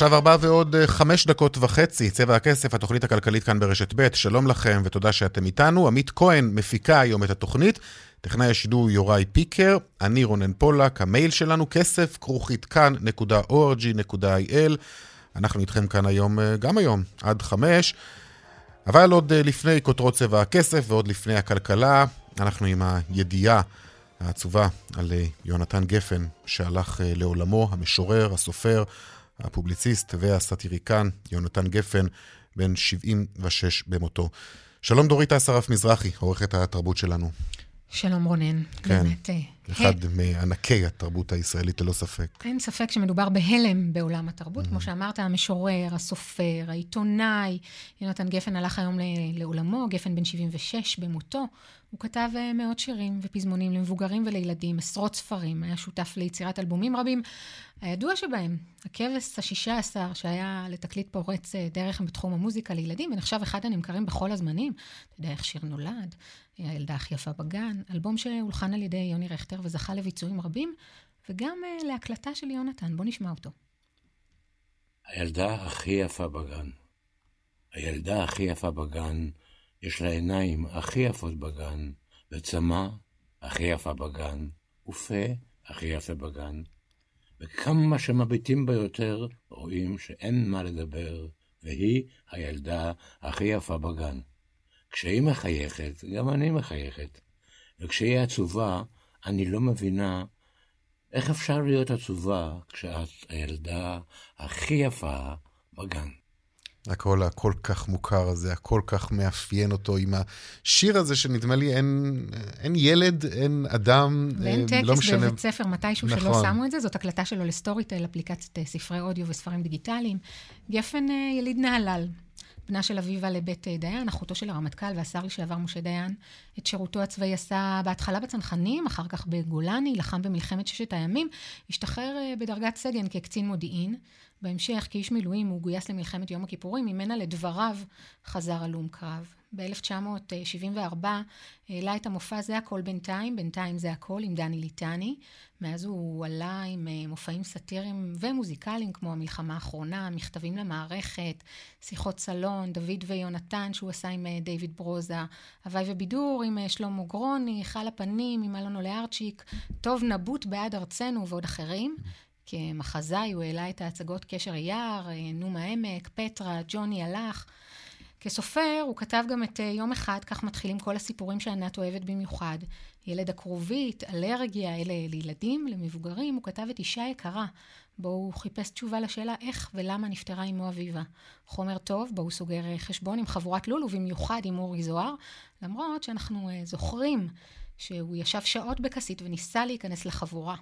עכשיו ארבע ועוד אה, חמש דקות וחצי, צבע הכסף, התוכנית הכלכלית כאן ברשת ב', שלום לכם ותודה שאתם איתנו. עמית כהן מפיקה היום את התוכנית, טכנאי השידור יוראי פיקר, אני רונן פולק, המייל שלנו כסף כרוכית כאן.org.il. אנחנו איתכם כאן היום, אה, גם היום, עד חמש. אבל עוד אה, לפני כותרות צבע הכסף ועוד לפני הכלכלה, אנחנו עם הידיעה העצובה על יונתן גפן, שהלך לעולמו, המשורר, הסופר, הפובליציסט והסאטיריקן יונתן גפן, בן 76 במותו. שלום דורית אסרף מזרחי, עורכת התרבות שלנו. שלום רונן, כן, באמת. אחד. מענקי התרבות הישראלית ללא ספק. אין ספק שמדובר בהלם בעולם התרבות. Mm-hmm. כמו שאמרת, המשורר, הסופר, העיתונאי, יונתן גפן הלך היום לעולמו, גפן בן 76 במותו. הוא כתב אה, מאות שירים ופזמונים למבוגרים ולילדים, עשרות ספרים, היה שותף ליצירת אלבומים רבים. הידוע שבהם, הכבש השישה עשר, שהיה לתקליט פורץ אה, דרך בתחום המוזיקה לילדים, ונחשב אחד הנמכרים בכל הזמנים. אתה יודע איך שיר נולד, הילדה הכי יפה בגן, אלבום שהולחן על ידי יוני רכטר וזכה לביצועים רבים, וגם uh, להקלטה של יונתן. בוא נשמע אותו. הילדה הכי יפה בגן. הילדה הכי יפה בגן, יש לה עיניים הכי יפות בגן, וצמא הכי יפה בגן, ופה הכי יפה בגן. וכמה שמביטים בה יותר, רואים שאין מה לדבר, והיא הילדה הכי יפה בגן. כשהיא מחייכת, גם אני מחייכת. וכשהיא עצובה, אני לא מבינה איך אפשר להיות עצובה כשאת הילדה הכי יפה בגן. הקול הכל כך מוכר הזה, הכל כך מאפיין אותו עם השיר הזה שנדמה לי אין, אין ילד, אין אדם, ואין טקס לא משנה. בבית ספר מתישהו נכון. שלא שמו את זה, זאת הקלטה שלו לסטוריטל, אפליקציית אה, ספרי אודיו וספרים דיגיטליים. גפן אה, יליד נהלל, בנה של אביבה לבית אה, דיין, אחותו של הרמטכ"ל והשר לשעבר משה דיין. את שירותו הצבאי עשה בהתחלה בצנחנים, אחר כך בגולני, לחם במלחמת ששת הימים, השתחרר אה, בדרגת סגן כקצין מודיעין. בהמשך, כאיש מילואים, הוא גויס למלחמת יום הכיפורים, ממנה לדבריו חזר הלום קרב. ב-1974 העלה את המופע "זה הכל בינתיים", בינתיים זה הכל, עם דני ליטני. מאז הוא עלה עם אה, מופעים סאטיריים ומוזיקליים, כמו המלחמה האחרונה, מכתבים למערכת, שיחות סלון, דוד ויונתן, שהוא עשה עם אה, דיוויד ברוזה, הוואי ובידור עם אה, שלמה גרוני, חל הפנים עם אלונו לארצ'יק, טוב נבוט בעד ארצנו ועוד אחרים. כמחזאי הוא העלה את ההצגות קשר יער, נום העמק, פטרה, ג'וני הלך. כסופר הוא כתב גם את יום אחד, כך מתחילים כל הסיפורים שענת אוהבת במיוחד. ילד הכרובית, אלרגיה, אלה לילדים, למבוגרים, הוא כתב את אישה יקרה, בו הוא חיפש תשובה לשאלה איך ולמה נפטרה אמו אביבה. חומר טוב, בו הוא סוגר חשבון עם חבורת לול, ובמיוחד עם אורי זוהר, למרות שאנחנו uh, זוכרים שהוא ישב שעות בכסית וניסה להיכנס לחבורה.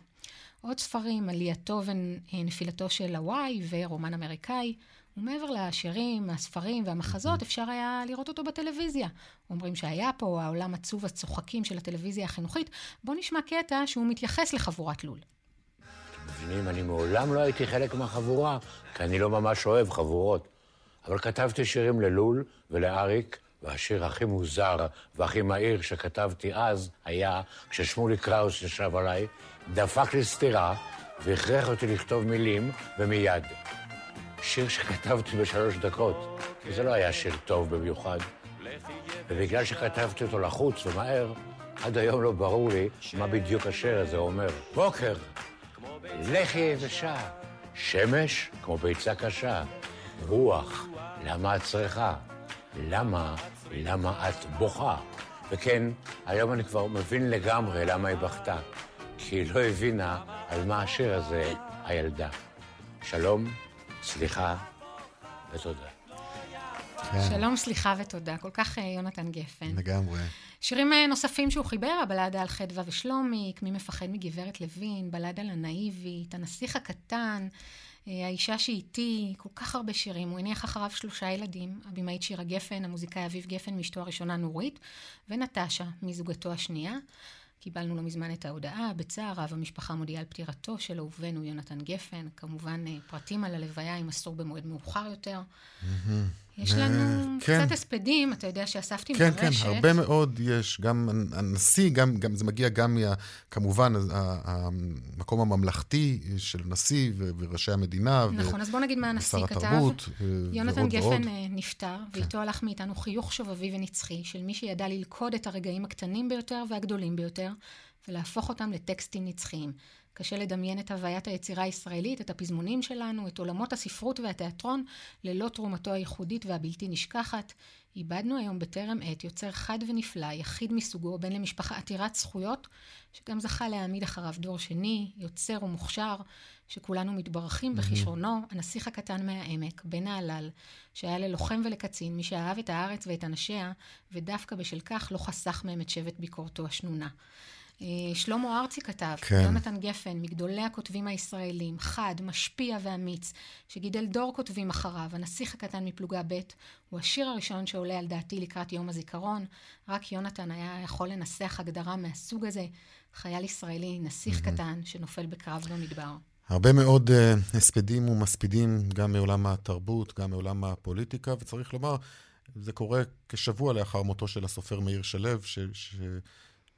עוד ספרים, עלייתו ונפילתו של הוואי ורומן אמריקאי. ומעבר לשירים, הספרים והמחזות, אפשר היה לראות אותו בטלוויזיה. אומרים שהיה פה העולם עצוב הצוחקים של הטלוויזיה החינוכית. בואו נשמע קטע שהוא מתייחס לחבורת לול. מבינים, אני מעולם לא הייתי חלק מהחבורה, כי אני לא ממש אוהב חבורות. אבל כתבתי שירים ללול ולאריק, והשיר הכי מוזר והכי מהיר שכתבתי אז היה כששמולי קראוס ישב עליי, דפק לי סטירה והכריח אותי לכתוב מילים, ומיד. שיר שכתבתי בשלוש דקות, כי זה לא היה שיר טוב במיוחד. ובגלל שכתבתי אותו לחוץ ומהר, עד היום לא ברור לי מה בדיוק השיר הזה אומר. בוקר, לחי יבשה, שמש כמו ביצה קשה, רוח, למה את צריכה? למה, למה את בוכה? וכן, היום אני כבר מבין לגמרי למה היא בכתה. כי היא לא הבינה על מה השיר הזה, הילדה. שלום, סליחה ותודה. כן. שלום, סליחה ותודה. כל כך יונתן גפן. לגמרי. שירים נוספים שהוא חיבר, הבלדה על חדווה ושלומיק, מי מפחד מגברת לוין, בלדה לנאיבית, הנסיך הקטן, האישה שאיתי, כל כך הרבה שירים. הוא הניח אחריו שלושה ילדים, הבמאית שירה גפן, המוזיקאי אביב גפן מאשתו הראשונה נורית, ונטשה מזוגתו השנייה. קיבלנו לא מזמן את ההודעה, בצער רב המשפחה מודיעה על פטירתו של אהובנו יונתן גפן. כמובן, פרטים על הלוויה יימסרו במועד מאוחר יותר. יש לנו כן. קצת הספדים, אתה יודע שאספתי כן, מרשת. כן, כן, הרבה מאוד יש. גם הנשיא, גם, גם, זה מגיע גם, מה, כמובן, המקום הממלכתי של נשיא וראשי המדינה. נכון, ו- אז בוא נגיד מה הנשיא כתב. התרבות. אה, יונתן גפן ועוד. אה, נפטר, כן. ואיתו הלך מאיתנו חיוך שובבי ונצחי של מי שידע ללכוד את הרגעים הקטנים ביותר והגדולים ביותר, ולהפוך אותם לטקסטים נצחיים. קשה לדמיין את הוויית היצירה הישראלית, את הפזמונים שלנו, את עולמות הספרות והתיאטרון, ללא תרומתו הייחודית והבלתי נשכחת. איבדנו היום בטרם עת יוצר חד ונפלא, יחיד מסוגו, בן למשפחה עתירת זכויות, שגם זכה להעמיד אחריו דור שני, יוצר ומוכשר, שכולנו מתברכים בכישרונו, הנסיך הקטן מהעמק, בן ההלל, שהיה ללוחם ולקצין, מי שאהב את הארץ ואת אנשיה, ודווקא בשל כך לא חסך מהם את שבט ביקורתו השנונה. אה, שלמה ארצי כתב, כן. יונתן גפן, מגדולי הכותבים הישראלים, חד, משפיע ואמיץ, שגידל דור כותבים אחריו, הנסיך הקטן מפלוגה ב', הוא השיר הראשון שעולה על דעתי לקראת יום הזיכרון. רק יונתן היה יכול לנסח הגדרה מהסוג הזה, חייל ישראלי, נסיך mm-hmm. קטן, שנופל בקרב במדבר. הרבה מאוד uh, הספדים ומספידים, גם מעולם התרבות, גם מעולם הפוליטיקה, וצריך לומר, זה קורה כשבוע לאחר מותו של הסופר מאיר שלו, ש... ש...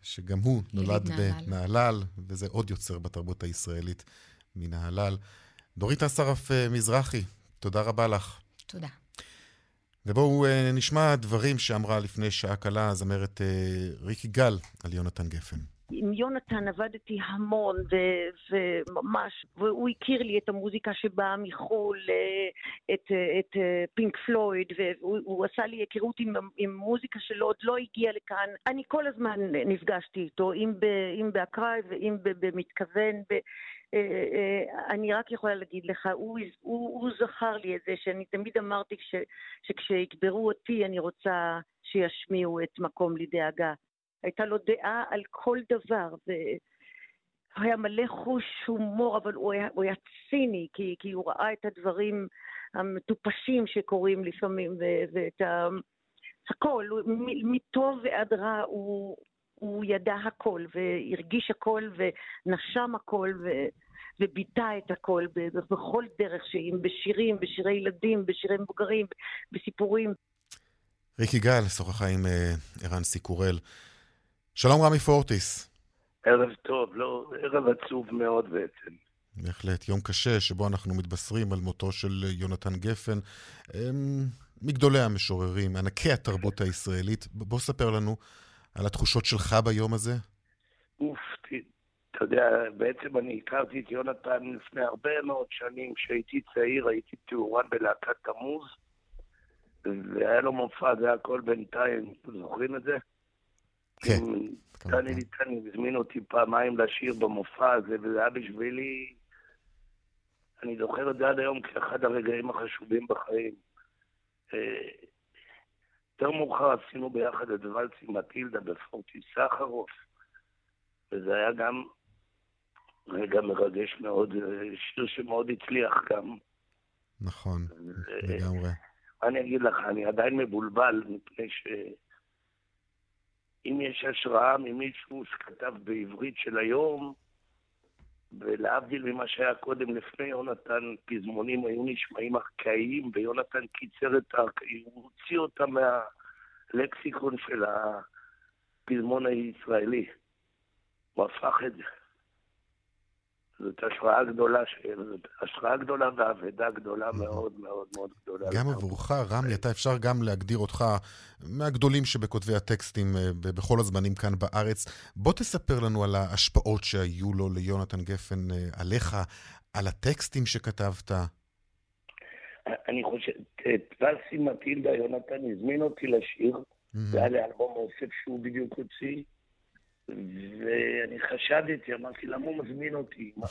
שגם הוא נולד בנהלל, וזה עוד יוצר בתרבות הישראלית מנהלל. דורית אסרף אה, מזרחי, תודה רבה לך. תודה. ובואו אה, נשמע דברים שאמרה לפני שעה קלה הזמרת אה, ריקי גל על יונתן גפן. עם יונתן עבדתי המון, ו- וממש, והוא הכיר לי את המוזיקה שבאה מחו"ל, אה, את, את אה, פינק פלויד, והוא עשה לי היכרות עם, עם מוזיקה שלו עוד לא הגיעה לכאן. אני כל הזמן נפגשתי איתו, אם, ב, אם באקראי ואם במתכוון. ב, אה, אני רק יכולה להגיד לך, הוא, הוא, הוא זכר לי את זה, שאני תמיד אמרתי ש, שכשיקברו אותי אני רוצה שישמיעו את מקום לדאגה. הייתה לו דעה על כל דבר, והוא היה מלא חוש הומור, אבל הוא היה, הוא היה ציני, כי, כי הוא ראה את הדברים המטופשים שקורים לפעמים, ו, ואת ה... הכל, מטוב ועד רע הוא, הוא ידע הכל, והרגיש הכל, ונשם הכל, ו... וביטא את הכל בכל דרך שהיא, בשירים, בשירי ילדים, בשירי מבוגרים, בסיפורים. ריקי גל שוחחה עם אה, ערן סיקורל. שלום רמי פורטיס. ערב טוב, לא, ערב עצוב מאוד בעצם. בהחלט, יום קשה שבו אנחנו מתבשרים על מותו של יונתן גפן, אמ, מגדולי המשוררים, ענקי התרבות הישראלית. בוא ספר לנו על התחושות שלך ביום הזה. אוף, אתה יודע, בעצם אני הכרתי את יונתן לפני הרבה מאוד שנים, כשהייתי צעיר, הייתי תאורן בלהקת תמוז, והיה לו מופע, זה הכל בינתיים, זוכרים את זה? כן. דני ליטני הזמין אותי פעמיים לשיר במופע הזה, וזה היה בשבילי, אני זוכר את זה עד היום כאחד הרגעים החשובים בחיים. אה, יותר מאוחר עשינו ביחד את ולס עם מטילדה בפורטי סחרוף, וזה היה גם רגע מרגש מאוד, אה, שיר שמאוד הצליח גם. נכון, לגמרי. אני אגיד לך, אני עדיין מבולבל, מפני ש... אם יש השראה ממישהו שכתב בעברית של היום, ולהבדיל ממה שהיה קודם לפני יונתן, פזמונים היו נשמעים ארכאיים, ויונתן קיצר את הארכאיים, הוא הוציא אותם מהלקסיקון של הפזמון הישראלי. הוא הפך את זה. זאת השראה גדולה, זאת השראה גדולה ואבדה גדולה נכון. מאוד מאוד מאוד גדולה. גם עבורך, רמי, אתה אפשר גם להגדיר אותך מהגדולים שבכותבי הטקסטים אה, בכל הזמנים כאן בארץ. בוא תספר לנו על ההשפעות שהיו לו ליונתן גפן אה, עליך, על הטקסטים שכתבת. אני חושב, את ולסי מטילדה, יונתן הזמין אותי לשיר, זה היה לאלבום אוסף שהוא בדיוק הוציא. ואני חשדתי, אמרתי, למה הוא מזמין אותי? מה?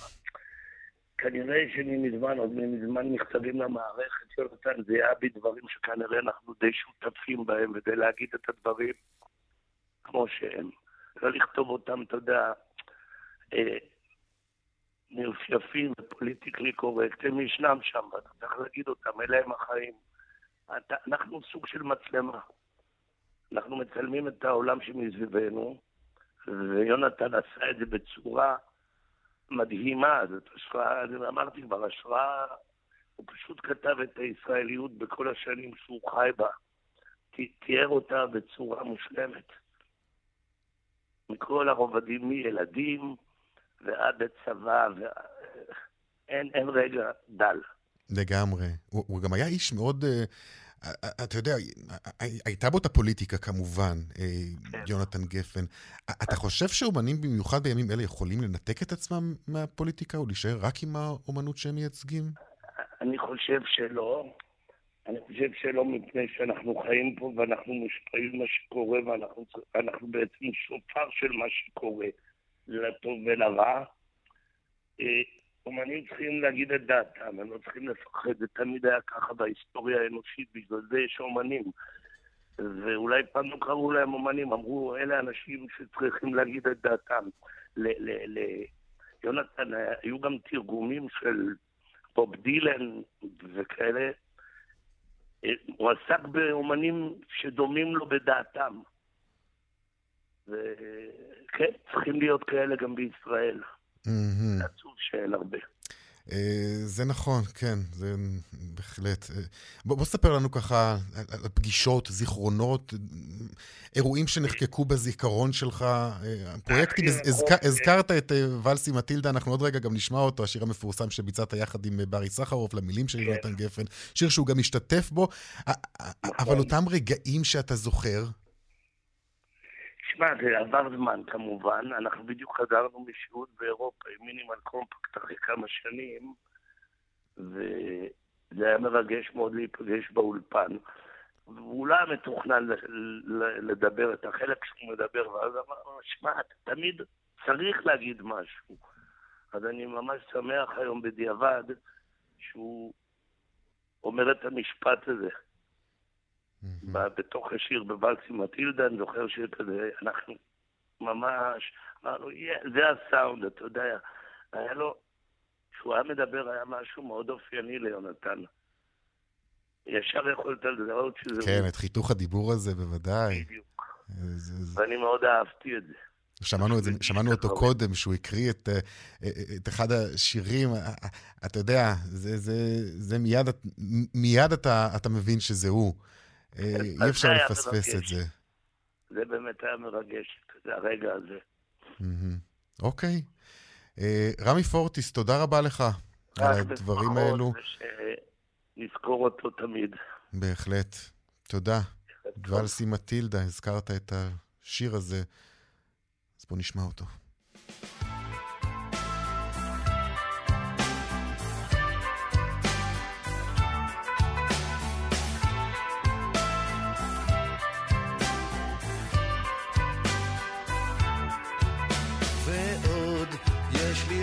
כנראה שממזמן, עוד ממזמן מכתבים למערכת, יונתן זיהה בי דברים שכנראה אנחנו די שותפים בהם, וכדי להגיד את הדברים כמו שהם. לא לכתוב אותם, אתה יודע, אה, מיופייפים ופוליטיקלי קורקט, הם ישנם שם, ואתה צריך להגיד אותם, אלה הם החיים. אתה, אנחנו סוג של מצלמה. אנחנו מצלמים את העולם שמסביבנו, ויונתן עשה את זה בצורה מדהימה, זאת השראה, אני אמרתי כבר, השראה, הוא פשוט כתב את הישראליות בכל השנים שהוא חי בה, תיאר אותה בצורה מושלמת. מכל הרובדים, מילדים ועד הצבא, ואין אין רגע דל. לגמרי. הוא, הוא גם היה איש מאוד... Uh... אתה יודע, הייתה בו את הפוליטיקה כמובן, כן. יונתן גפן. אתה חושב שאומנים במיוחד בימים אלה יכולים לנתק את עצמם מהפוליטיקה או להישאר רק עם האומנות שהם מייצגים? אני חושב שלא. אני חושב שלא מפני שאנחנו חיים פה ואנחנו מושפעים ממה שקורה ואנחנו בעצם שופר של מה שקורה, לטוב ולרע. אומנים צריכים להגיד את דעתם, הם לא צריכים לפחד, זה תמיד היה ככה בהיסטוריה האנושית, בגלל זה יש אומנים. ואולי פעם לא קראו להם אומנים, אמרו, אלה אנשים שצריכים להגיד את דעתם. ליונתן, היו גם תרגומים של בוב דילן וכאלה. הוא עסק באומנים שדומים לו בדעתם. וכן, צריכים להיות כאלה גם בישראל. זה עצוב שאין הרבה. אה, זה נכון, כן, זה בהחלט. אה, בוא, בוא ספר לנו ככה על פגישות, זיכרונות, אירועים שנחקקו בזיכרון שלך, אה, פרויקטים, הזכ... הזכרת את ולסי מטילדה, אנחנו עוד רגע גם נשמע אותו, השיר המפורסם שביצעת יחד עם ברי סחרוף, למילים של כן. יונתן גפן, שיר שהוא גם השתתף בו, אבל נכון. אותם רגעים שאתה זוכר, תשמע, זה עבר זמן כמובן, אנחנו בדיוק חזרנו משירות באירופה עם מינימל קומפקט אחרי כמה שנים, וזה היה מרגש מאוד להיפגש באולפן. והוא לא היה מתוכנן לדבר את החלק שהוא מדבר, ואז אמרנו, שמע, אתה תמיד צריך להגיד משהו. אז אני ממש שמח היום בדיעבד שהוא אומר את המשפט הזה. בתוך השיר בוואלסי מטילדה, אני זוכר שיר כזה, אנחנו ממש, אמרנו, זה הסאונד, אתה יודע, היה לו, כשהוא היה מדבר היה משהו מאוד אופייני ליונתן. ישר יכולת לזהות שזה... כן, את חיתוך הדיבור הזה בוודאי. בדיוק. ואני מאוד אהבתי את זה. שמענו, את זה, שמענו אותו קודם, שהוא הקריא את, אה, אה, את אחד השירים, אה, אתה יודע, זה, זה, זה מיד, מיד אתה, אתה מבין שזה הוא. אה, אי אפשר לפספס את זה. זה באמת היה מרגש, זה הרגע הזה. אוקיי. אה, רמי פורטיס, תודה רבה לך על הדברים האלו. נזכור אותו תמיד. בהחלט. תודה. ולסי מטילדה, הזכרת את השיר הזה, אז בוא נשמע אותו.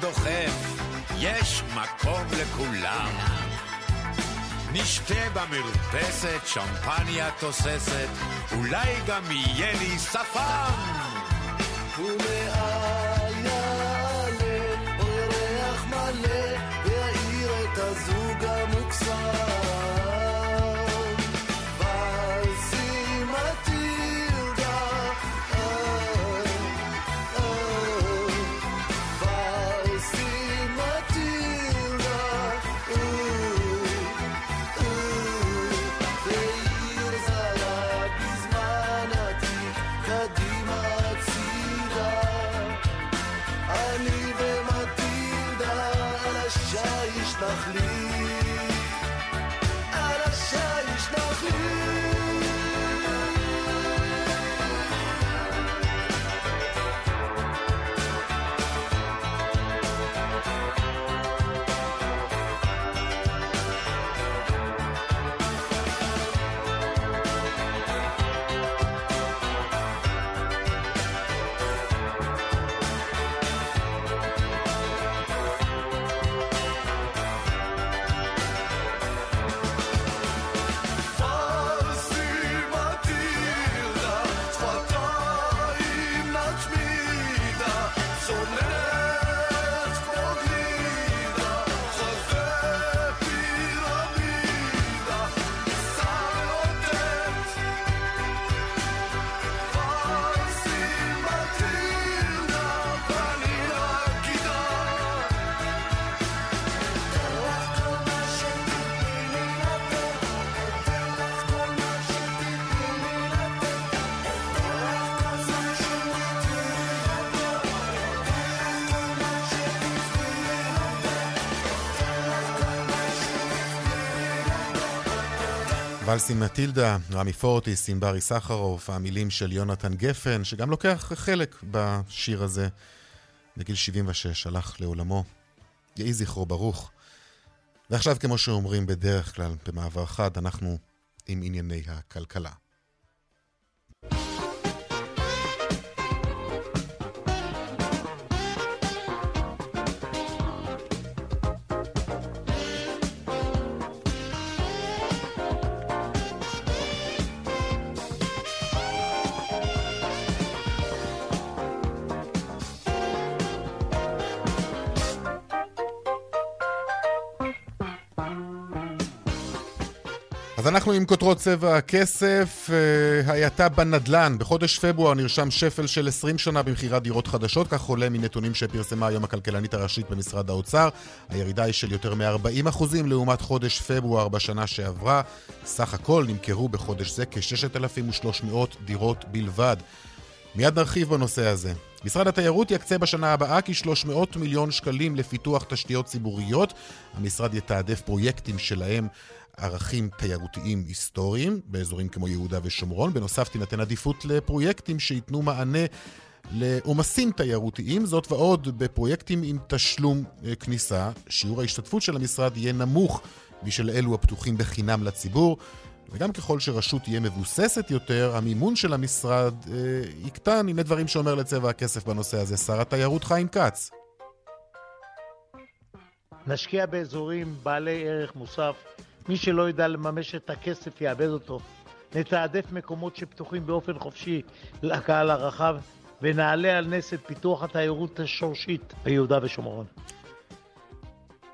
דוחף, יש מקום לכולם. נשתה במרפסת, שמפניה תוססת, אולי גם יהיה לי שפם. ולסי מטילדה, רמי פורטיס, ענברי סחרוף, המילים של יונתן גפן, שגם לוקח חלק בשיר הזה. בגיל 76 הלך לעולמו. יהי זכרו ברוך. ועכשיו, כמו שאומרים בדרך כלל במעבר חד, אנחנו עם ענייני הכלכלה. אנחנו עם כותרות צבע הכסף, אה, האטה בנדל"ן. בחודש פברואר נרשם שפל של 20 שנה במכירת דירות חדשות, כך עולה מנתונים שפרסמה היום הכלכלנית הראשית במשרד האוצר. הירידה היא של יותר מ-40% לעומת חודש פברואר בשנה שעברה. סך הכל נמכרו בחודש זה כ-6,300 דירות בלבד. מיד נרחיב בנושא הזה. משרד התיירות יקצה בשנה הבאה כ-300 מיליון שקלים לפיתוח תשתיות ציבוריות. המשרד יתעדף פרויקטים שלהם ערכים תיירותיים היסטוריים באזורים כמו יהודה ושומרון. בנוסף תינתן עדיפות לפרויקטים שייתנו מענה לעומסים תיירותיים, זאת ועוד בפרויקטים עם תשלום אה, כניסה. שיעור ההשתתפות של המשרד יהיה נמוך משל אלו הפתוחים בחינם לציבור. וגם ככל שרשות תהיה מבוססת יותר, המימון של המשרד אה, יקטן. הנה דברים שאומר לצבע הכסף בנושא הזה שר התיירות חיים כץ. נשקיע באזורים בעלי ערך מוסף. מי שלא ידע לממש את הכסף יאבד אותו. נתעדף מקומות שפתוחים באופן חופשי לקהל הרחב, ונעלה על נס את פיתוח התיירות השורשית ביהודה ושומרון.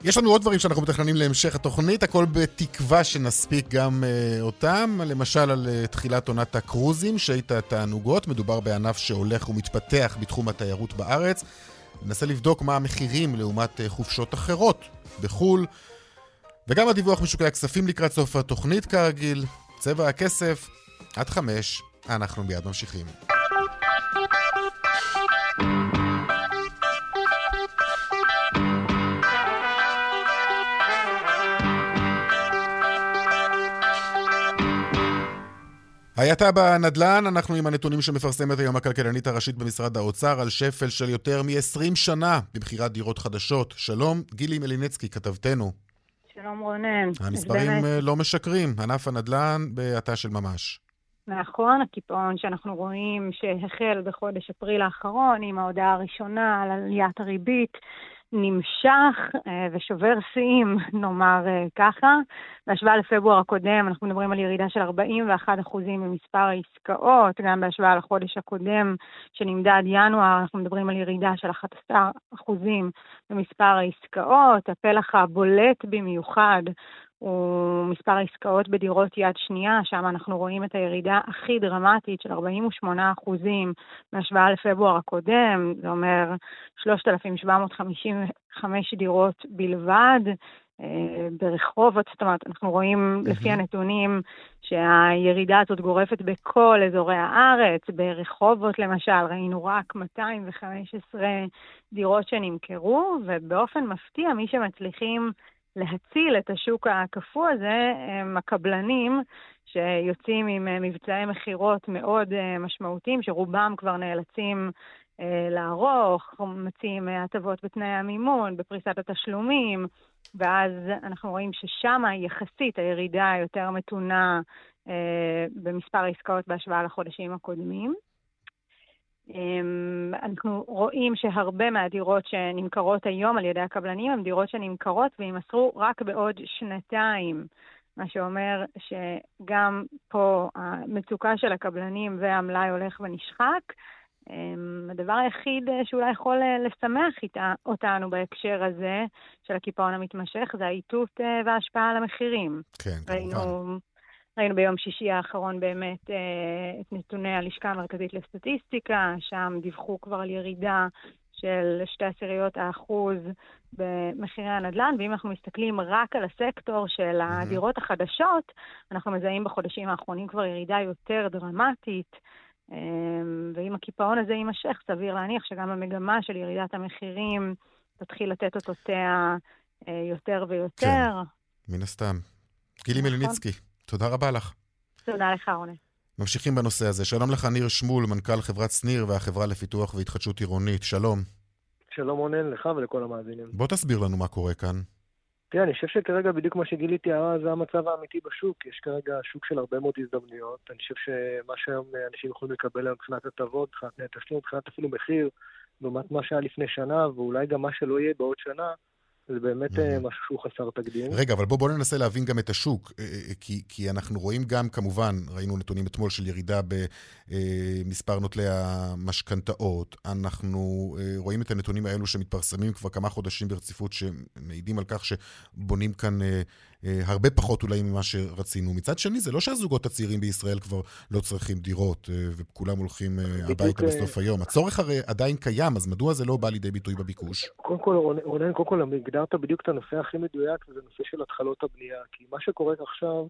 יש לנו עוד דברים שאנחנו מתכננים להמשך התוכנית, הכל בתקווה שנספיק גם uh, אותם. למשל על uh, תחילת עונת הקרוזים, שהיית התענוגות. מדובר בענף שהולך ומתפתח בתחום התיירות בארץ. ננסה לבדוק מה המחירים לעומת uh, חופשות אחרות בחו"ל. וגם הדיווח משוקי הכספים לקראת סוף התוכנית כרגיל. צבע הכסף, עד חמש, אנחנו מיד ממשיכים. האטה בנדל"ן, אנחנו עם הנתונים שמפרסמת היום הכלכלנית הראשית במשרד האוצר על שפל של יותר מ-20 שנה במכירת דירות חדשות. שלום, גילי מלינצקי, כתבתנו. שלום רונן. המספרים באמת, אה, לא משקרים, ענף הנדל"ן בהאטה של ממש. נכון, הקיפאון שאנחנו רואים שהחל בחודש אפריל האחרון עם ההודעה הראשונה על עליית הריבית, נמשך אה, ושובר שיאים, נאמר אה, ככה. בהשוואה לפברואר הקודם, אנחנו מדברים על ירידה של 41% במספר העסקאות, גם בהשוואה לחודש הקודם שנמדד ינואר, אנחנו מדברים על ירידה של 11% במספר העסקאות. הפלח הבולט במיוחד הוא מספר העסקאות בדירות יד שנייה, שם אנחנו רואים את הירידה הכי דרמטית של 48 אחוזים בהשוואה לפברואר הקודם, זה אומר 3,755 דירות בלבד. אה, ברחובות, זאת אומרת, אנחנו רואים לפי הנתונים שהירידה הזאת גורפת בכל אזורי הארץ. ברחובות למשל ראינו רק 215 דירות שנמכרו, ובאופן מפתיע מי שמצליחים להציל את השוק הקפוא הזה הם הקבלנים שיוצאים עם אה, מבצעי מכירות מאוד אה, משמעותיים, שרובם כבר נאלצים אה, לערוך, מציעים הטבות בתנאי המימון, בפריסת התשלומים, ואז אנחנו רואים ששם יחסית הירידה יותר מתונה במספר העסקאות בהשוואה לחודשים הקודמים. אמ, אנחנו רואים שהרבה מהדירות שנמכרות היום על ידי הקבלנים הן דירות שנמכרות ויימסרו רק בעוד שנתיים, מה שאומר שגם פה המצוקה של הקבלנים והמלאי הולך ונשחק. אמ, הדבר היחיד שאולי יכול לשמח איתה, אותנו בהקשר הזה של הקיפאון המתמשך זה האיתות אה, וההשפעה על המחירים. כן, כמובן. ראינו ראינו ביום שישי האחרון באמת אה, את נתוני הלשכה המרכזית לסטטיסטיקה, שם דיווחו כבר על ירידה של שתי עשיריות האחוז במחירי הנדל"ן, ואם אנחנו מסתכלים רק על הסקטור של הדירות החדשות, אנחנו מזהים בחודשים האחרונים כבר ירידה יותר דרמטית. אה, ואם הקיפאון הזה יימשך, סביר להניח שגם המגמה של ירידת המחירים תתחיל לתת אותותיה אה, יותר ויותר. כן, מן הסתם. גילי נכון. מליניצקי, תודה רבה לך. תודה לך, רונן. ממשיכים בנושא הזה. שלום לך, ניר שמול, מנכ"ל חברת שניר והחברה לפיתוח והתחדשות עירונית. שלום. שלום רונן, לך ולכל המאזינים. בוא תסביר לנו מה קורה כאן. תראה, אני חושב שכרגע בדיוק מה שגילי תיארה זה המצב האמיתי בשוק. יש כרגע שוק של הרבה מאוד הזדמנויות. אני חושב שמה שהיום אנשים יכולים לקבל היום מבחינת הטבות, מבחינת תשלום, מבחינת אפילו מחיר, לעומת מה שהיה לפני שנה, ואולי גם מה שלא יהיה בעוד שנה, זה באמת אה, משהו שהוא חסר תקדים. רגע, אבל בוא, בוא ננסה להבין גם את השוק, אה, אה, כי, כי אנחנו רואים גם, כמובן, ראינו נתונים אתמול של ירידה במספר נוטלי המשכנתאות. אנחנו רואים את הנתונים האלו שמתפרסמים כבר כמה חודשים ברציפות, שמעידים על כך שבונים כאן הרבה פחות אולי ממה שרצינו. מצד שני, זה לא שהזוגות הצעירים בישראל כבר לא צריכים דירות, וכולם הולכים הביתה בסוף היום. הצורך הרי עדיין קיים, אז מדוע זה לא בא לידי ביטוי בביקוש? קודם כל, רונן, קודם כל, הגדרת בדיוק את הנושא הכי מדויק, וזה נושא של התחלות הבנייה. כי מה שקורה עכשיו.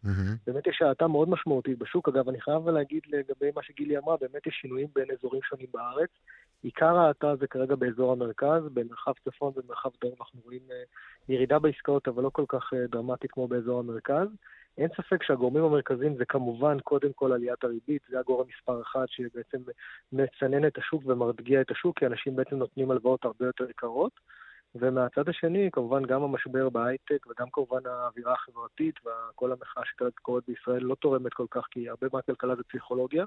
באמת יש האטה מאוד משמעותית בשוק. אגב, אני חייב להגיד לגבי מה שגילי אמרה, באמת יש שינויים בין אזורים שונים בארץ. עיקר ההאטה זה כרגע באזור המרכז, במרחב צפון ובמרחב דרום אנחנו רואים אה, ירידה בעסקאות, אבל לא כל כך אה, דרמטית כמו באזור המרכז. אין ספק שהגורמים המרכזיים זה כמובן קודם כל עליית הריבית, זה הגורם מספר אחד שבעצם מצנן את השוק ומרגיע את השוק, כי אנשים בעצם נותנים הלוואות הרבה יותר יקרות. ומהצד השני, כמובן גם המשבר בהייטק וגם כמובן האווירה החברתית וכל המחאה שכרגע קורית בישראל לא תורמת כל כך, כי הרבה מהכלכלה זה פסיכולוגיה,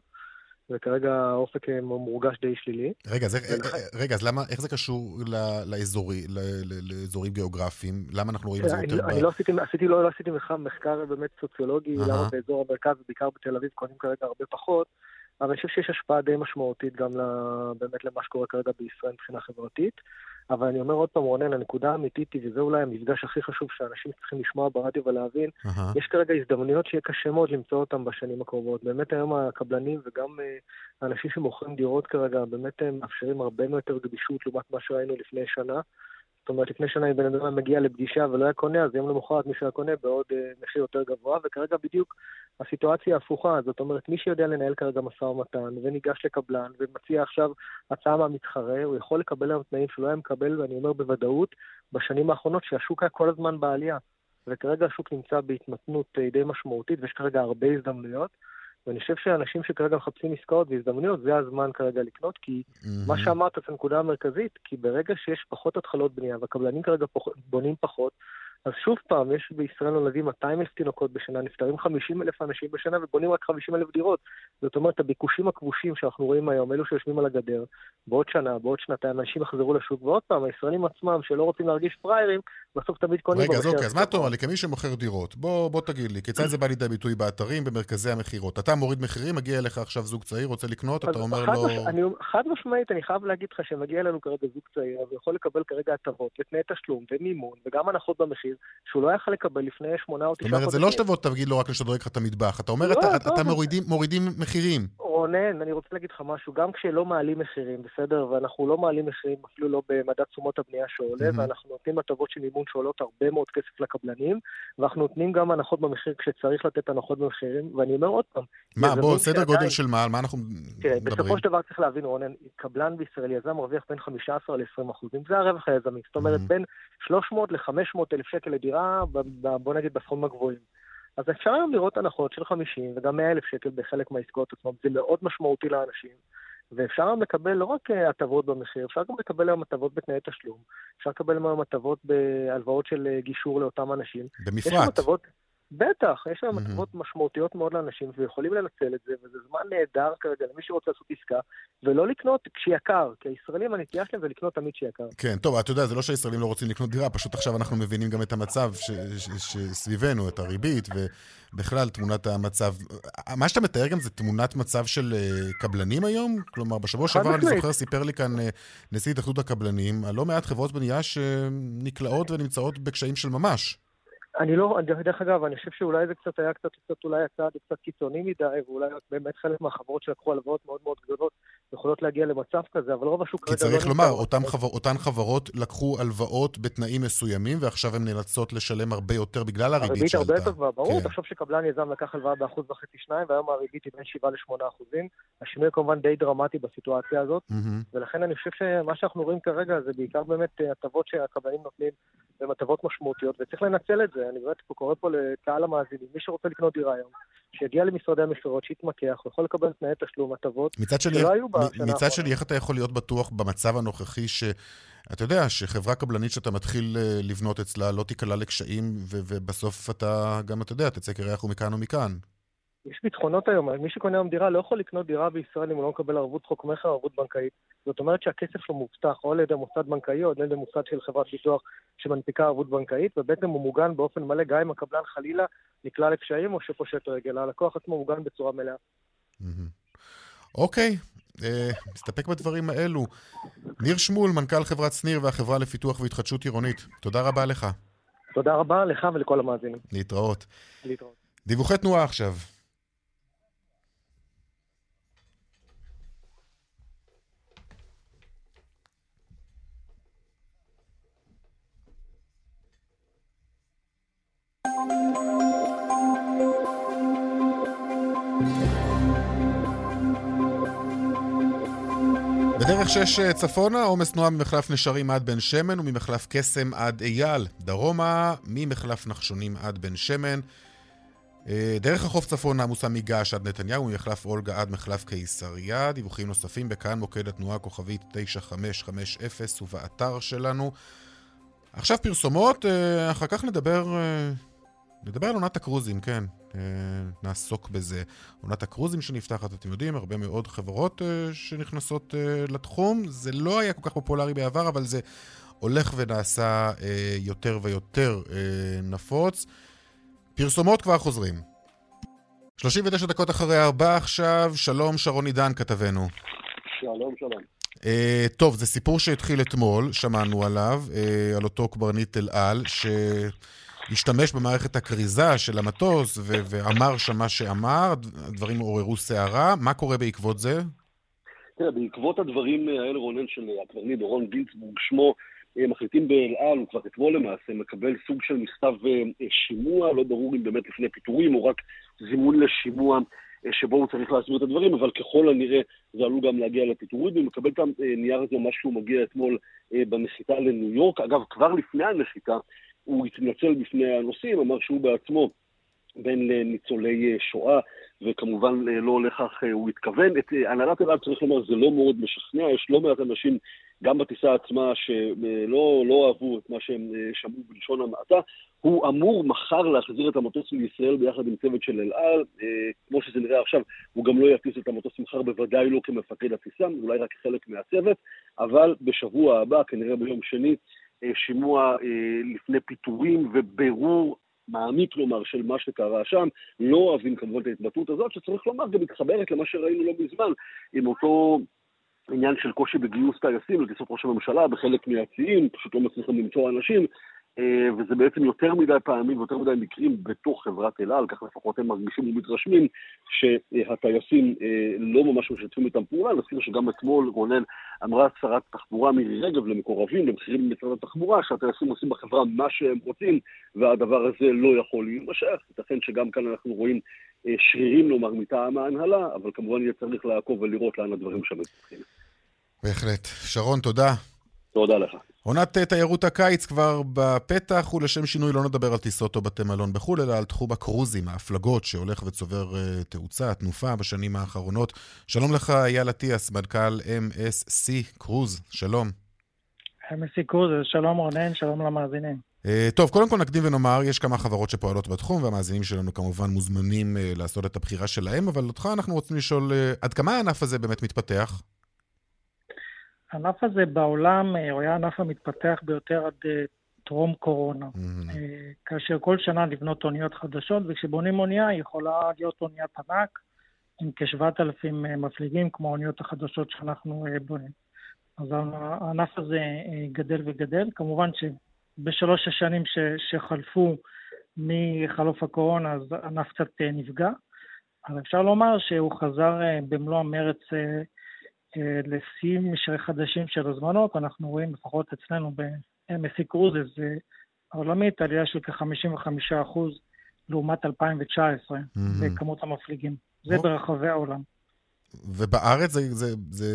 וכרגע האופק אה, מורגש די שלילי. רגע, אז, ולכן- אה, רגע, אז למה, איך זה קשור ל- לאזורי, ל- ל- לאזורים גיאוגרפיים? למה אנחנו רואים את זה אני, יותר לא- ב... אני לא עשיתי, עשיתי, לא, לא עשיתי מחקר, באמת סוציולוגי, אהה. למה באזור המרכז ובעיקר בתל אביב קונים כרגע הרבה פחות, אבל אני חושב שיש השפעה די משמעותית גם באמת למה שקורה כרגע בישראל מבחינה חברתית. אבל אני אומר עוד פעם, רונן, הנקודה האמיתית היא, וזה אולי המפגש הכי חשוב שאנשים צריכים לשמוע ברדיו ולהבין, אהה. יש כרגע הזדמנויות שיהיה קשה מאוד למצוא אותן בשנים הקרובות. באמת היום הקבלנים וגם אה, האנשים שמוכרים דירות כרגע, באמת הם מאפשרים הרבה יותר גמישות לעומת מה שראינו לפני שנה. זאת אומרת, לפני שנה אם בן אדם מגיע לפגישה ולא היה קונה, אז יום למחרת מי שהיה קונה בעוד אה, מחיר יותר גבוה, וכרגע בדיוק הסיטואציה הפוכה. זאת אומרת, מי שיודע לנהל כרגע משא ומתן וניגש לקבלן ומציע עכשיו הצעה מהמתחרה, הוא יכול לקבל היום תנאים שהוא לא היה מקבל, ואני אומר בוודאות, בשנים האחרונות שהשוק היה כל הזמן בעלייה. וכרגע השוק נמצא בהתמתנות אה, די משמעותית, ויש כרגע הרבה הזדמנויות. ואני חושב שאנשים שכרגע מחפשים עסקאות והזדמנויות, זה הזמן כרגע לקנות, כי מהמם. מה שאמרת זה הנקודה המרכזית, כי ברגע שיש פחות התחלות בנייה והקבלנים כרגע פח, בונים פחות, אז שוב פעם, יש בישראל נולדים 200 אלף תינוקות בשנה, נפטרים 50 אלף אנשים בשנה ובונים רק 50 אלף דירות. זאת אומרת, הביקושים הכבושים שאנחנו רואים היום, אלו שיושבים על הגדר, בעוד שנה, בעוד שנתיים, אנשים יחזרו לשוק, ועוד פעם, הישראלים עצמם, שלא רוצים להרגיש פראיירים, בסוף תמיד קונים רגע, אז אוקיי, אז מה אתה אומר. לי, כמי שמוכר דירות, בוא, בוא תגיד לי, כיצד זה בא לידי ביטוי באתרים, במרכזי המכירות? אתה מוריד מחירים, מגיע אליך עכשיו זוג צעיר, רוצה לקנות, אתה אומר לו... מש- אני, חד משמעית, אני חייב להגיד לך שמגיע אלינו כרגע זוג צעיר, אז הוא יכול לקבל כרגע הטבות ותנאי תשלום ומימון וגם הנחות במחיר, שהוא לא יכל לקבל לפני שמונה או זאת תשעה אומרת, חודשים. זה לא שתבוא, תגיד לו רק לשדרג לך את המטבח. אתה אומר, לא, אתה, לא, אתה אבל- מורידים, מורידים מחירים. רונן, אני רוצה להגיד לך משהו, גם כשלא מעלים מחירים, בסדר? ואנחנו לא מעלים מחירים אפילו לא במדד תשומות הבנייה שעולה, מהמם. ואנחנו נותנים הטבות של מימון שעולות הרבה מאוד כסף לקבלנים, ואנחנו נותנים גם הנחות במחיר כשצריך לתת הנחות במחירים, ואני אומר עוד פעם, מה, בוא, סדר שעדיין- גודל של מה, על מה אנחנו תראה, מדברים? בסופו של דבר צריך להבין, רונן, קבלן בישראל, יזם מרוויח בין 15 ל-20 אחוזים, זה הרווח היזמי. זאת אומרת, Mhm. בין 300 ל-500 אלף שקל לדירה, ב- ב- בוא נגיד בסכומים הגבוהים. אז אפשר היום לראות הנחות של 50 וגם 100 אלף שקל בחלק מהעסקאות עצמם, זה מאוד משמעותי לאנשים. ואפשר היום לקבל לא רק אה, הטבות במחיר, אפשר גם לקבל היום הטבות בתנאי תשלום, אפשר לקבל היום הטבות בהלוואות של אה, גישור לאותם אנשים. במפרט. בטח, יש היום. הטבות משמעותיות מאוד לאנשים ויכולים לנצל את זה, וזה זמן נהדר כרגע למי שרוצה לעשות עסקה, ולא לקנות כשיקר, כי הישראלים הנטייה שלהם זה לקנות תמיד כשיקר. כן, טוב, אתה יודע, זה לא שהישראלים לא רוצים לקנות דירה, פשוט עכשיו אנחנו מבינים גם את המצב ש- ש- שסביבנו, את הריבית, ובכלל, תמונת המצב. מה שאתה מתאר גם זה תמונת מצב של אה, קבלנים היום? כלומר, בשבוע שעבר, אני. זוכר, סיפר לי כאן אה, נשיא התאחדות הקבלנים, על לא מעט חברות בנייה שנקלעות ונמצאות בקשיים של ממש. אני לא, דרך אגב, אני חושב שאולי זה קצת היה קצת, קצת אולי הצעד קצת קיצוני מדי, ואולי באמת חלק מהחברות שלקחו הלוואות מאוד מאוד גדולות יכולות להגיע למצב כזה, אבל רוב השוק כי לא צריך נמצא לומר, אותן. חבר, אותן חברות לקחו הלוואות בתנאים מסוימים, ועכשיו הן נאלצות לשלם הרבה יותר בגלל הריבית הריבית שעלתה. הרבה יותר גבוהה, ברור, כן. תחשוב שקבלן יזם לקח הלוואה באחוז וחצי שניים, והיום הריבית היא בין 7 ל-8 אחוזים. השינוי כמובן די דרמטי בסיטואציה הזאת, מהמם. ולכן אני חושב שמה שאנחנו רואים כרגע זה בעיקר באמת אה, הטבות שהקבלנים נותנים, והן הטבות משמעותיות, וצריך לנצל את זה. אני באמת פה קורא פה לקהל המאזינים, מי שרוצה לקנות דירה היום, שיגיע למשרדי המכירות, שיתמקח, הוא יכול לקבל תנאי תשלום, הטבות, מצד שני, שלא היו בשנה מצד. שני, איך אתה יכול להיות בטוח במצב הנוכחי ש... אתה יודע, שחברה קבלנית שאתה מתחיל אה, לבנות אצלה לא תיקלע לקשיים, ו- ובסוף אתה גם, אתה יודע, תצא קרח ומכאן ומכאן. יש ביטחונות היום, מי שקונה היום דירה לא יכול לקנות דירה בישראל אם הוא לא מקבל ערבות חוק מכר או ערבות בנקאית. זאת אומרת שהכסף שלו מובטח או על ידי מוסד בנקאי או על ידי מוסד של חברת ביטוח שמנפיקה ערבות בנקאית, ובעצם הוא מוגן באופן מלא, גם אם הקבלן חלילה נקלע לקשיים או שפושט רגל. הלקוח עצמו מוגן בצורה מלאה. אוקיי, אה, נסתפק בדברים האלו. ניר שמול, מנכ"ל חברת שניר והחברה לפיתוח והתחדשות עירונית, תודה רבה לך. תודה רבה לך ולכל המאזינים. להתראות. להתראות. דיווחי תנועה עכשיו. בדרך שש אה, צפונה, עומס תנועה ממחלף נשרים עד בן שמן וממחלף קסם עד אייל. דרומה, ממחלף נחשונים עד בן שמן. אה, דרך החוף צפונה עמוסה מגעש עד נתניהו וממחלף אולגה עד מחלף קיסריה. דיווחים נוספים בכאן מוקד התנועה כוכבית 9550 ובאתר שלנו. עכשיו פרסומות, אה, אחר כך נדבר, נדבר על עונת הקרוזים, כן. אה, נעסוק בזה. עונת הקרוזים שנפתחת, אתם יודעים, הרבה מאוד חברות אה, שנכנסות אה, לתחום. זה לא היה כל כך פופולרי בעבר, אבל זה הולך ונעשה יותר ויותר נפוץ. פרסומות כבר חוזרים. 39 דקות אחרי ארבע עכשיו, שלום שרון עידן כתבנו. שלום, שלום. Uh, טוב, זה סיפור שהתחיל אתמול, שמענו עליו, uh, על אותו קברניט אל על, שהשתמש במערכת הכריזה של המטוס ו- ואמר שם מה שאמר, הדברים עוררו סערה. מה קורה בעקבות זה? תראה, בעקבות הדברים האלה, רונן, של הקברניט דורון גינצבורג, שמו, אה, מחליטים באל על, הוא כבר אתמול למעשה מקבל סוג של מכתב אה, שימוע, לא ברור אם באמת לפני פיטורים או רק זימון לשימוע אה, שבו הוא צריך להסביר את הדברים, אבל ככל הנראה זה עלול גם להגיע לפיטורים, והוא מקבל את הנייר הזה ממש שהוא מגיע אתמול אה, בנחיתה לניו יורק. אגב, כבר לפני הנחיתה הוא התנצל בפני הנוסעים, אמר שהוא בעצמו בן לניצולי אה, שואה, וכמובן אה, לא לכך אה, הוא התכוון. את הנהלת אל צריך לומר, זה לא מאוד משכנע, יש לא מעט אנשים גם בטיסה עצמה, שלא לא אהבו את מה שהם שמעו בלשון המעטה. הוא אמור מחר להחזיר את המטוס לישראל ביחד עם צוות של אל על. כמו שזה נראה עכשיו, הוא גם לא יטיס את המטוס מחר, בוודאי לא כמפקד הטיסה, אולי רק חלק מהצוות, אבל בשבוע הבא, כנראה ביום שני, שימוע אה, לפני פיטורים ובירור מעמיק, כלומר, של מה שקרה שם. לא אוהבים כמובן את ההתבטאות הזאת, שצריך לומר, גם מתחברת למה שראינו לא מזמן, עם אותו עניין של קושי בגיוס טייסים לטיסות ראש הממשלה בחלק מהציעים, פשוט לא מצליחים למצוא אנשים. אה, וזה בעצם יותר מדי פעמים ויותר מדי מקרים בתוך חברת אל על, כך לפחות הם מרגישים ומתרשמים שהטייסים אה, לא ממש משתפים איתם פעולה. נזכיר שגם אתמול רונן אמרה שרת התחבורה מירי רגב למקורבים, לבכירים במשרד התחבורה, שהטייסים עושים בחברה מה שהם רוצים, והדבר הזה לא יכול להימשך. ייתכן שגם כאן אנחנו רואים אה, שרירים, נאמר, מטעם ההנהלה, אבל כמובן יהיה צריך לעקוב ולראות לאן הדברים שם מתפתחים. בהחלט. שרון, תודה. תודה לך. עונת אה, תיירות הקיץ כבר בפתח, ולשם שינוי לא נדבר על טיסות או בתי מלון בחו"ל, אלא על תחום הקרוזים, ההפלגות, שהולך וצובר uh, תאוצה, תנופה בשנים האחרונות. שלום לך, אייל אטיאס, מנכ"ל MSC קרוז, שלום. MSC קרוז, שלום רונן, שלום למאזינים. Uh, טוב, קודם כל נקדים ונאמר, יש כמה חברות שפועלות בתחום, והמאזינים שלנו כמובן מוזמנים uh, לעשות את הבחירה שלהם, אבל אותך אנחנו רוצים לשאול, עד כמה הענף הזה באמת מתפתח? הענף הזה בעולם אה, הוא היה הענף המתפתח ביותר עד אה, טרום קורונה. Mm-hmm. אה, כאשר כל שנה נבנות אוניות חדשות, וכשבונים אונייה היא יכולה להיות אוניית ענק עם כ-7,000 מפליגים, כמו האוניות החדשות שאנחנו בונים. אז הענף הזה גדל וגדל. כמובן שבשלוש השנים ש, שחלפו מחלוף הקורונה, אז הענף קצת נפגע, אבל אפשר לומר שהוא חזר במלוא המרץ לשיאים חדשים של הזמנות, אנחנו רואים לפחות אצלנו ב-MSC זה העולמית, עלייה של כ-55% לעומת 2019 Mm-hmm. בכמות המפליגים. זה או. ברחבי העולם. ובארץ זה, זה, זה,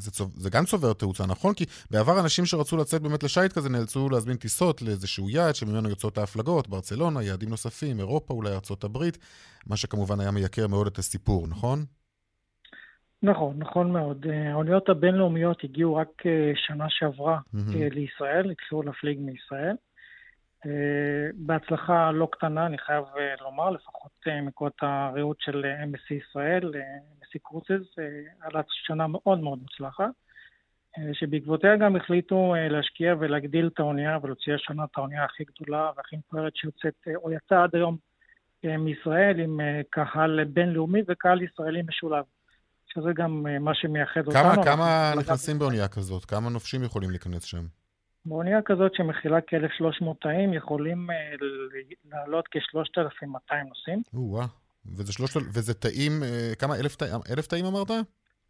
זה, צוב- זה גם צובר תאוצה, נכון? כי בעבר אנשים שרצו לצאת באמת לשייט כזה נאלצו להזמין טיסות לאיזשהו יעד שממנו יוצאות ההפלגות, ברצלונה, יעדים נוספים, אירופה, אולי ארצות הברית, מה שכמובן היה מייקר מאוד את הסיפור, נכון? נכון, נכון מאוד. אה, האוניות הבינלאומיות הגיעו רק אה, שנה שעברה. אה, לישראל, התחילו להפליג מישראל. בהצלחה לא קטנה, אני חייב לומר, לפחות מנקודת הראות של MSC ישראל, MSC קרוזס, עלה שנה מאוד מאוד מוצלחת, שבעקבותיה גם החליטו להשקיע ולהגדיל את האונייה ולהוציא השנה את האונייה הכי גדולה והכי מפוארת שיוצאת, או יצאה עד היום מישראל עם קהל בינלאומי וקהל ישראלי משולב. שזה גם אה, מה שמייחד אותנו. כמה, אנחנו כמה נכנסים באונייה כזאת? כמה נופשים יכולים להיכנס שם? באונייה כזאת שמכילה כ-1,300 תאים, יכולים אה, לעלות כ-3,200 נוסעים. או-אה. וזה, וזה תאים, אה, כמה? אלף תאים אמרת?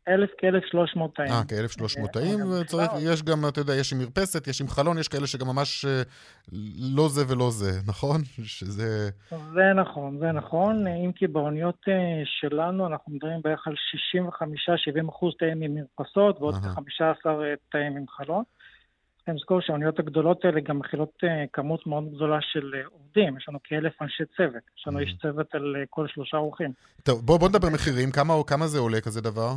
1,000 כ-1,300 תאים. אה, כ-1,300 אה, תאים, גם וצריך. יש גם, אתה יודע, יש עם מרפסת, יש עם חלון, יש כאלה שגם ממש אה, לא זה ולא זה, נכון? שזה... זה נכון, זה נכון, אה, אם כי באוניות אה, שלנו אנחנו מדברים בערך על 65-70 אחוז תאים עם מרפסות ועוד אהה. כ-15 תאים עם חלון. צריכים לזכור שהאוניות הגדולות האלה גם מכילות אה, כמות מאוד גדולה של אה, עובדים, יש לנו כאלף אנשי צוות, יש לנו איש צוות על אה, כל שלושה אורחים. טוב, בוא, בוא נדבר מחירים, כמה, כמה זה עולה כזה דבר?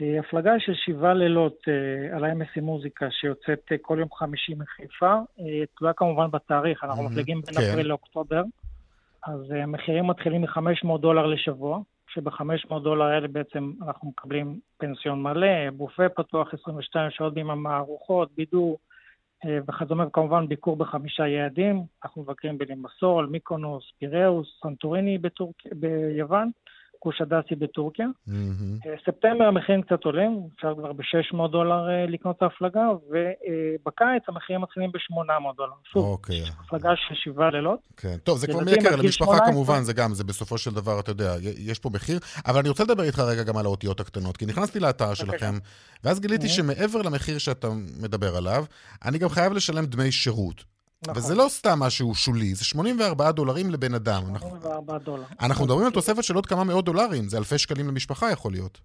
אה, הפלגה של שבעה לילות אה, על ה-MSC מוזיקה שיוצאת אה, כל יום חמישי מחיפה, תלויה כמובן בתאריך, אנחנו מהמם, מפליגים בין כן. אפריל לאוקטובר, אז המחירים מתחילים מ-500 דולר לשבוע, שב-500 דולר האלה בעצם אנחנו מקבלים פנסיון מלא, בופה פתוח 22 שעות ביממה, ארוחות, בידור וכדומה, וכמובן ביקור בחמישה יעדים, אנחנו מבקרים בלימסול, מיקונוס, פיראוס, סנטוריני בטורק... ביוון, קושאדאסי בטורקיה. אה, ספטמבר המחירים קצת עולים, אפשר כבר ב-600 דולר אה, לקנות את ההפלגה, ובקיץ המחירים מתחילים ב-800 דולר. שוב, אוקיי, הפלגה של שבעה לילות. כן. טוב, זה כבר מייקר, למשפחה 18. כמובן, זה גם, זה בסופו של דבר, אתה יודע, יש פה מחיר. אבל אני רוצה לדבר איתך רגע גם על האותיות הקטנות, כי נכנסתי לאתר שלכם, ואז גיליתי Mhm. שמעבר למחיר שאתה מדבר עליו, אני גם חייב לשלם דמי שירות. נכון. וזה לא סתם משהו שולי, זה 84 דולרים לבן אדם. אנחנו- 84 דולר. אנחנו מדברים על תוספת של עוד כמה מאות דולרים, זה אלפי שקלים למשפחה יכול להיות.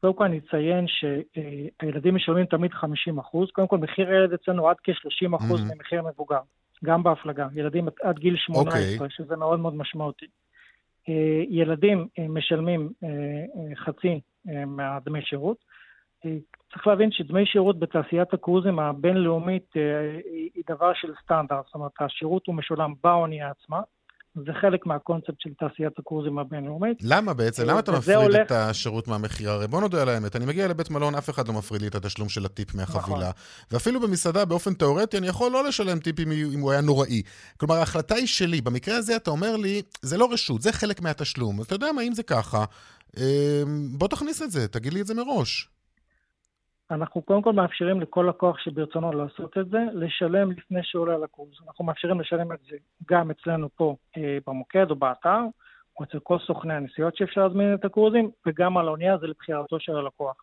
קודם כל אני אציין שהילדים משלמים תמיד 50 אחוז. קודם כל מחיר הילד אצלנו עד כ-30 אחוז Mhm. ממחיר המבוגר, גם בהפלגה. ילדים עד- גיל 18, אוקיי. שזה מאוד מאוד משמעותי. אה, ילדים אה, משלמים אה, חצי מהדמי שירות. אה, צריך להבין שדמי שירות בתעשיית הקרוזים הבינלאומית אה, היא דבר של סטנדרט, זאת אומרת, השירות הוא משולם באונייה עצמה, זה חלק מהקונספט של תעשיית הקרוזים הבינלאומית. למה בעצם? למה אתה מפריד הולך- את השירות מהמחיר? הרי בוא נודה על האמת, אני מגיע לבית מלון, אף אחד לא מפריד לי את התשלום של הטיפ מהחבילה. נכון. ואפילו במסעדה, באופן תיאורטי, אני יכול לא לשלם טיפ אם אם הוא היה נוראי. כלומר, ההחלטה היא שלי. במקרה הזה אתה אומר לי, זה לא רשות, זה חלק מהתשלום. אז אתה יודע מה, אם זה ככה, בוא תכניס את זה, תגיד לי את זה מראש. אנחנו קודם כל מאפשרים לכל לקוח שברצונו לעשות את זה, לשלם לפני שהוא עולה לקרוז. אנחנו מאפשרים לשלם את זה גם אצלנו פה אה, במוקד או באתר, או אצל כל סוכני הנסיעות שאפשר להזמין את הקרוזים, וגם על האונייה זה לבחירתו של הלקוח.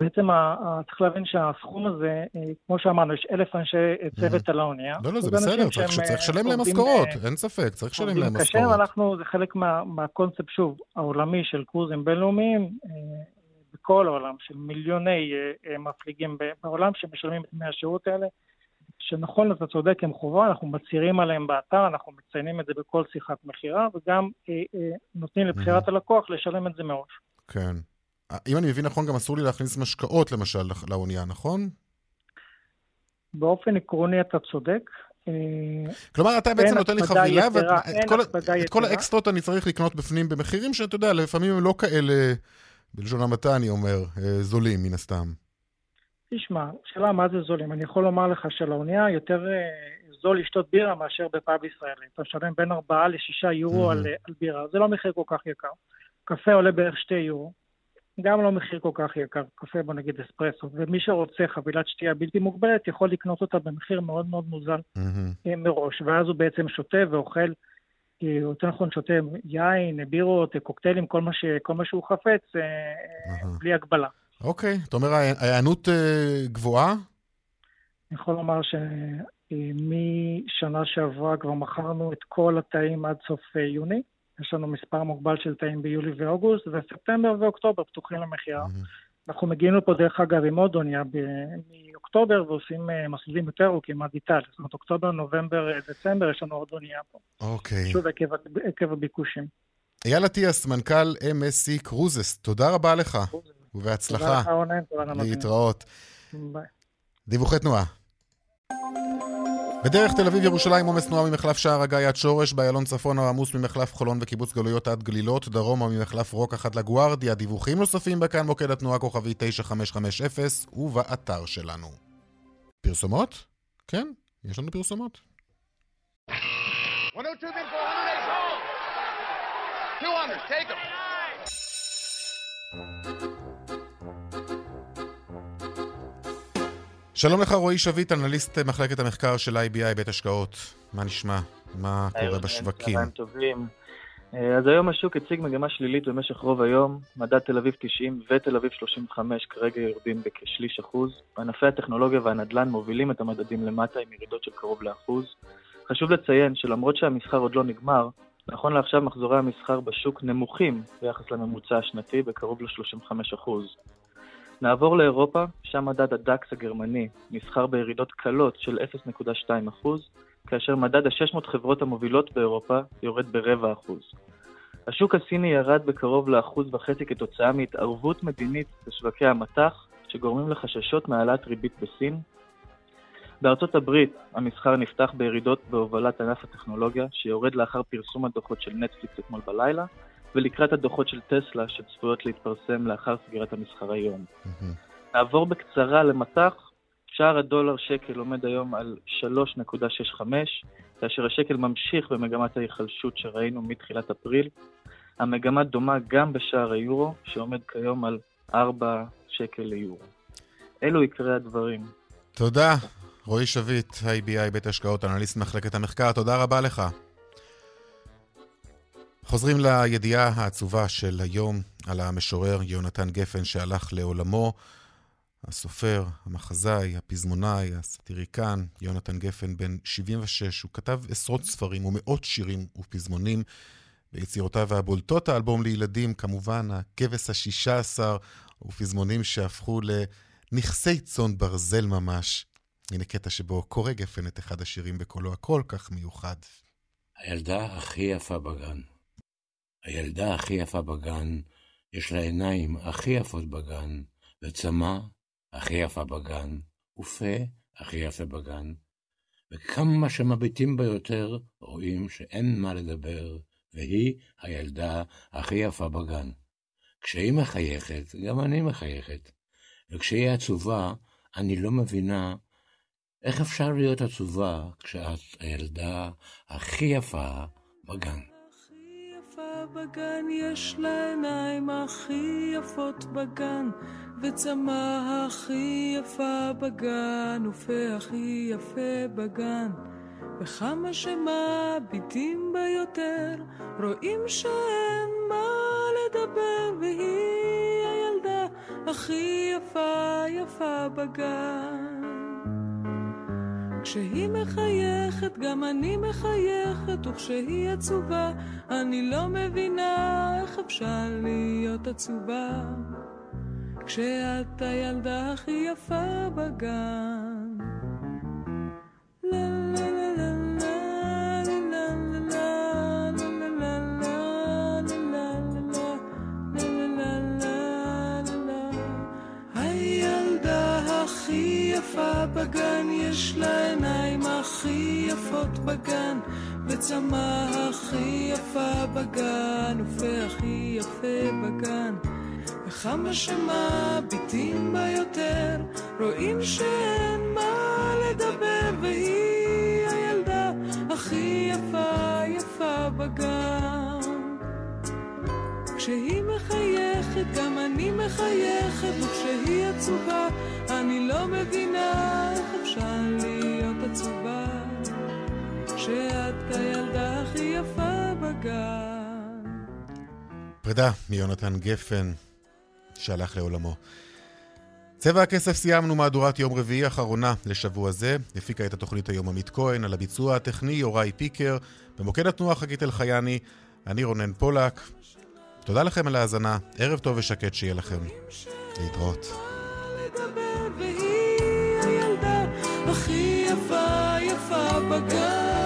בעצם ה- ה- צריך להבין שהסכום הזה, אה, כמו שאמרנו, יש אלף אנשי אה, צוות על האונייה. לא, לא, זה בסדר, צריך אה, לשלם להם משכורות, אה, אין ספק, צריך לשלם להם קשה, משכורות. זה חלק מה, מהקונספט, שוב, העולמי של קרוזים בינלאומיים, אה, בכל העולם, של מיליוני אה, אה, מפליגים בעולם שמשלמים את דמי השירות האלה, שנכון, אתה צודק, הם חובה, אנחנו מצהירים עליהם באתר, אנחנו מציינים את זה בכל שיחת מכירה, וגם אה, נותנים לבחירת הלקוח לשלם את זה מראש. כן. אם אני מבין נכון, גם אסור לי להכניס משקאות, למשל, לאונייה, נכון? באופן עקרוני אתה צודק. כלומר, אתה בעצם נותן לי חבילה, ואת כל- כל. האקסטרות אני צריך לקנות בפנים במחירים שאתה יודע, לפעמים הם לא כאלה, בלשון המעטה אני אומר, אה, זולים מן הסתם. תשמע, שאלה מה זה זולים. אני יכול לומר לך שלאונייה יותר אה, זול לשתות בירה מאשר בפאב ישראלי. אתה משלם בין 4 ל-6 יורו Mhm. על, אה, על בירה, זה לא מחיר כל כך יקר. קפה עולה בערך 2 יורו, גם לא מחיר כל כך יקר. קפה בוא נגיד אספרסו. ומי שרוצה חבילת שתייה בלתי מוגבלת יכול לקנות אותה במחיר מאוד מאוד מוזל. אה, מראש, ואז הוא בעצם שותה ואוכל, או יותר נכון שותה יין, בירות, אה, קוקטיילים, כל מה, ש, כל מה שהוא חפץ, אה, אה, בלי הגבלה. אוקיי, אתה אומר, ההי- ההיענות אה, גבוהה? אני יכול לומר שמשנה שעברה כבר מכרנו את כל התאים עד סוף אה, יוני. יש לנו מספר מוגבל של תאים ביולי ואוגוסט, וספטמבר ואוקטובר פתוחים למכירה. אנחנו מגיעים לפה, דרך אגב, עם עוד אונייה מאוקטובר, ועושים אה, מסלולים יותר ארוכים עד איטליה. זאת אומרת, אוקטובר, נובמבר, אה, דצמבר, יש לנו עוד אונייה פה. אוקיי. שוב, עקב, עקב הביקושים. אייל אטיאס, מנכ"ל MSC קרוזס, תודה רבה לך, תודה ובהצלחה. לך, רונן, תודה למאזינים. להתראות. ביי. דיווחי תנועה. בדרך תל אביב ירושלים עומס תנועה ממחלף שער הגיא עד שורש, באיילון צפונה עמוס ממחלף חולון וקיבוץ גלויות עד גלילות, דרומה ממחלף רוקח עד לגוארדיה, דיווחים נוספים בכאן מוקד התנועה כוכבי 9550 ובאתר שלנו. פרסומות? כן, יש לנו פרסומות. 102 bid for 108. 200, take them. שלום לך רועי שביט, אנליסט מחלקת המחקר של IBI בית השקעות. מה נשמע? מה קורה בשווקים? צהריים טובים. אה, אז היום השוק הציג מגמה שלילית במשך רוב היום. מדד תל אביב 90 ותל אביב 35 כרגע יורדים בכשליש אחוז. ענפי הטכנולוגיה והנדל"ן מובילים את המדדים למטה עם ירידות של קרוב לאחוז. חשוב לציין שלמרות שהמסחר עוד לא נגמר, נכון לעכשיו מחזורי המסחר בשוק נמוכים ביחס לממוצע השנתי בקרוב ל-35 אחוז. נעבור לאירופה, שם מדד הדקס הגרמני נסחר בירידות קלות של 0.2 אחוז, כאשר מדד ה-600 חברות המובילות באירופה יורד ברבע אחוז. השוק הסיני ירד בקרוב לאחוז וחצי כתוצאה מהתערבות מדינית בשווקי המטח, שגורמים לחששות מהעלאת ריבית בסין. בארצות הברית המסחר נפתח בירידות בהובלת ענף הטכנולוגיה, שיורד לאחר פרסום הדוחות של נטפליקס אתמול בלילה, ולקראת הדוחות של טסלה שצפויות להתפרסם לאחר סגירת המסחר היום. נעבור בקצרה למטח, שער הדולר שקל עומד היום על 3.65, כאשר השקל ממשיך במגמת ההיחלשות שראינו מתחילת אפריל. המגמה דומה גם בשער היורו, שעומד כיום על 4 שקל ליורו. אלו עיקרי הדברים. תודה, רועי שביט, IBI בית השקעות, אנליסט מחלקת המחקר, תודה רבה לך. חוזרים לידיעה העצובה של היום על המשורר יונתן גפן שהלך לעולמו. הסופר, המחזאי, הפזמונאי, הסטיריקן, יונתן גפן, בן 76, הוא כתב עשרות ספרים ומאות שירים ופזמונים. ביצירותיו הבולטות האלבום לילדים, כמובן, הכבש השישה עשר, ופזמונים שהפכו לנכסי צאן ברזל ממש. הנה קטע שבו קורא גפן את אחד השירים בקולו הכל כך מיוחד. הילדה הכי יפה בגן. הילדה הכי יפה בגן, יש לה עיניים הכי יפות בגן, וצמא הכי יפה בגן, ופה הכי יפה בגן. וכמה שמביטים בה יותר, רואים שאין מה לדבר, והיא הילדה הכי יפה בגן. כשהיא מחייכת, גם אני מחייכת. וכשהיא עצובה, אני לא מבינה איך אפשר להיות עצובה כשאת הילדה הכי יפה בגן. בגן, יש לה עיניים הכי יפות בגן, וצמא הכי יפה בגן, ופה הכי יפה בגן. וכמה שמביטים בה יותר, רואים שאין מה לדבר, והיא הילדה הכי יפה יפה בגן. כשהיא מחייכת, גם אני מחייכת, וכשהיא עצובה, אני לא מבינה איך אפשר להיות עצובה. כשאת הילדה הכי יפה בגן. בגן, ופה הכי יפה בגן. וכמה שמביטים בה יותר, רואים שאין מה לדבר, והיא הילדה הכי יפה יפה בגן. כשהיא מחייכת, גם אני מחייכת, וכשהיא עצובה, אני לא מבינה איך אפשר להיות עצובה, כשאת הילדה הכי יפה בגן. פרידה מיונתן גפן, שהלך לעולמו. צבע הכסף סיימנו מהדורת יום רביעי האחרונה לשבוע זה. הפיקה את התוכנית היום עמית כהן, על הביצוע הטכני יוראי פיקר, במוקד התנועה חגית אלחייני, אני רונן פולק. תודה לכם על ההאזנה, ערב טוב ושקט שיהיה לכם. להתראות. הכי יפה יפה בגן.